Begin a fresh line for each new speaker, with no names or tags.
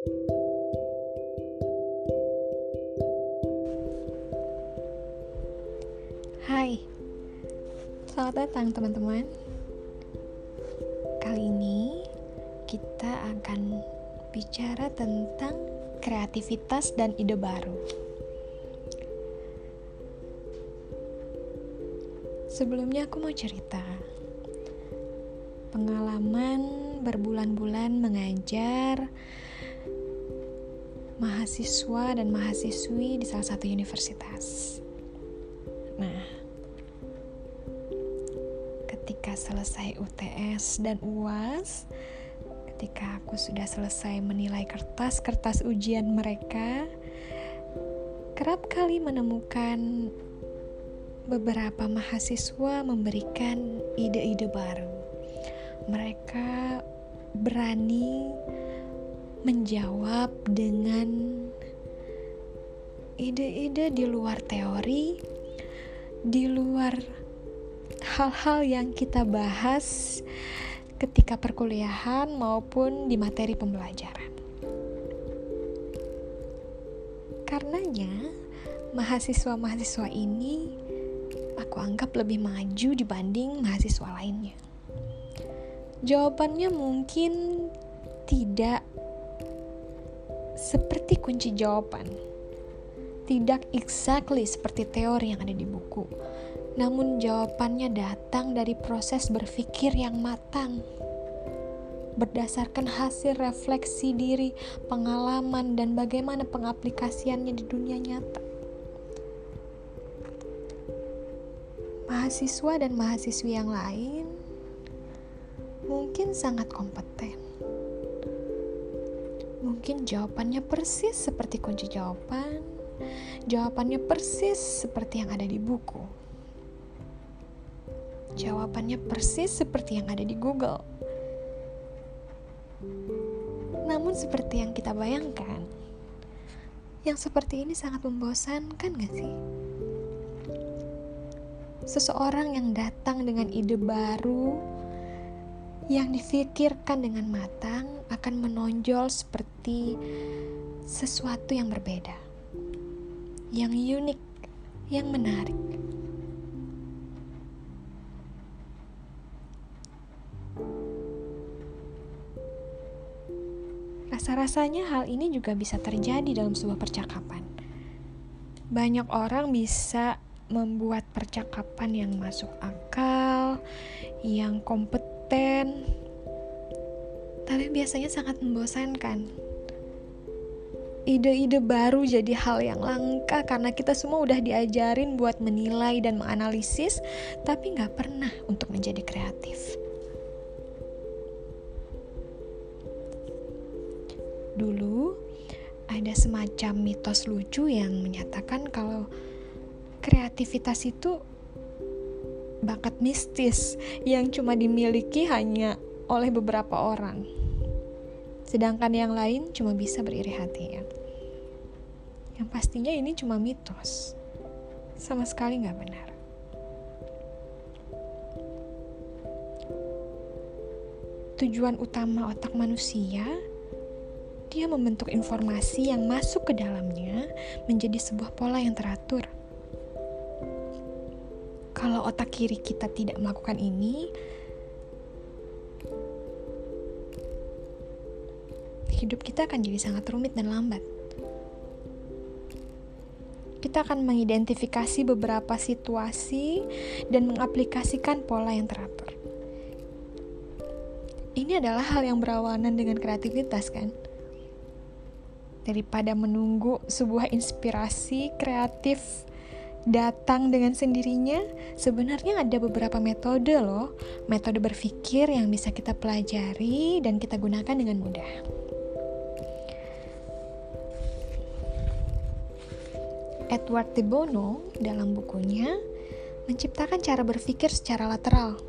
Hai, selamat datang teman-teman. Kali ini kita akan bicara tentang kreativitas dan ide baru. Sebelumnya aku mau cerita pengalaman berbulan-bulan mengajar mahasiswa dan mahasiswi di salah satu universitas. Nah, ketika selesai UTS dan UAS, ketika aku sudah selesai menilai kertas-kertas ujian mereka, kerap kali menemukan beberapa mahasiswa memberikan ide-ide baru. Mereka berani menjawab dengan ide-ide di luar teori, di luar hal-hal yang kita bahas ketika perkuliahan maupun di materi pembelajaran. Karenanya, mahasiswa-mahasiswa ini aku anggap lebih maju dibanding mahasiswa lainnya. Jawabannya mungkin tidak seperti kunci jawaban. Tidak exactly seperti teori yang ada di buku. Namun jawabannya datang dari proses berpikir yang matang. Berdasarkan hasil refleksi diri, pengalaman, dan bagaimana pengaplikasiannya di dunia nyata. Mahasiswa dan mahasiswi yang lain mungkin sangat kompeten Mungkin jawabannya persis seperti kunci jawaban, jawabannya persis seperti yang ada di buku. Jawabannya persis seperti yang ada di Google. Namun seperti yang kita bayangkan, yang seperti ini sangat membosankan gak sih? Seseorang yang datang dengan ide baru yang difikirkan dengan matang akan menonjol seperti sesuatu yang berbeda, yang unik, yang menarik. Rasa-rasanya hal ini juga bisa terjadi dalam sebuah percakapan. Banyak orang bisa membuat percakapan yang masuk akal, yang kompeten konten, tapi biasanya sangat membosankan. Ide-ide baru jadi hal yang langka karena kita semua udah diajarin buat menilai dan menganalisis, tapi nggak pernah untuk menjadi kreatif. Dulu ada semacam mitos lucu yang menyatakan kalau kreativitas itu bakat mistis yang cuma dimiliki hanya oleh beberapa orang. Sedangkan yang lain cuma bisa beriri hati ya. Yang pastinya ini cuma mitos. Sama sekali nggak benar. Tujuan utama otak manusia dia membentuk informasi yang masuk ke dalamnya menjadi sebuah pola yang teratur kalau otak kiri kita tidak melakukan ini, hidup kita akan jadi sangat rumit dan lambat. Kita akan mengidentifikasi beberapa situasi dan mengaplikasikan pola yang teratur. Ini adalah hal yang berawanan dengan kreativitas, kan? Daripada menunggu sebuah inspirasi kreatif datang dengan sendirinya, sebenarnya ada beberapa metode loh, metode berpikir yang bisa kita pelajari dan kita gunakan dengan mudah. Edward de Bono dalam bukunya menciptakan cara berpikir secara lateral.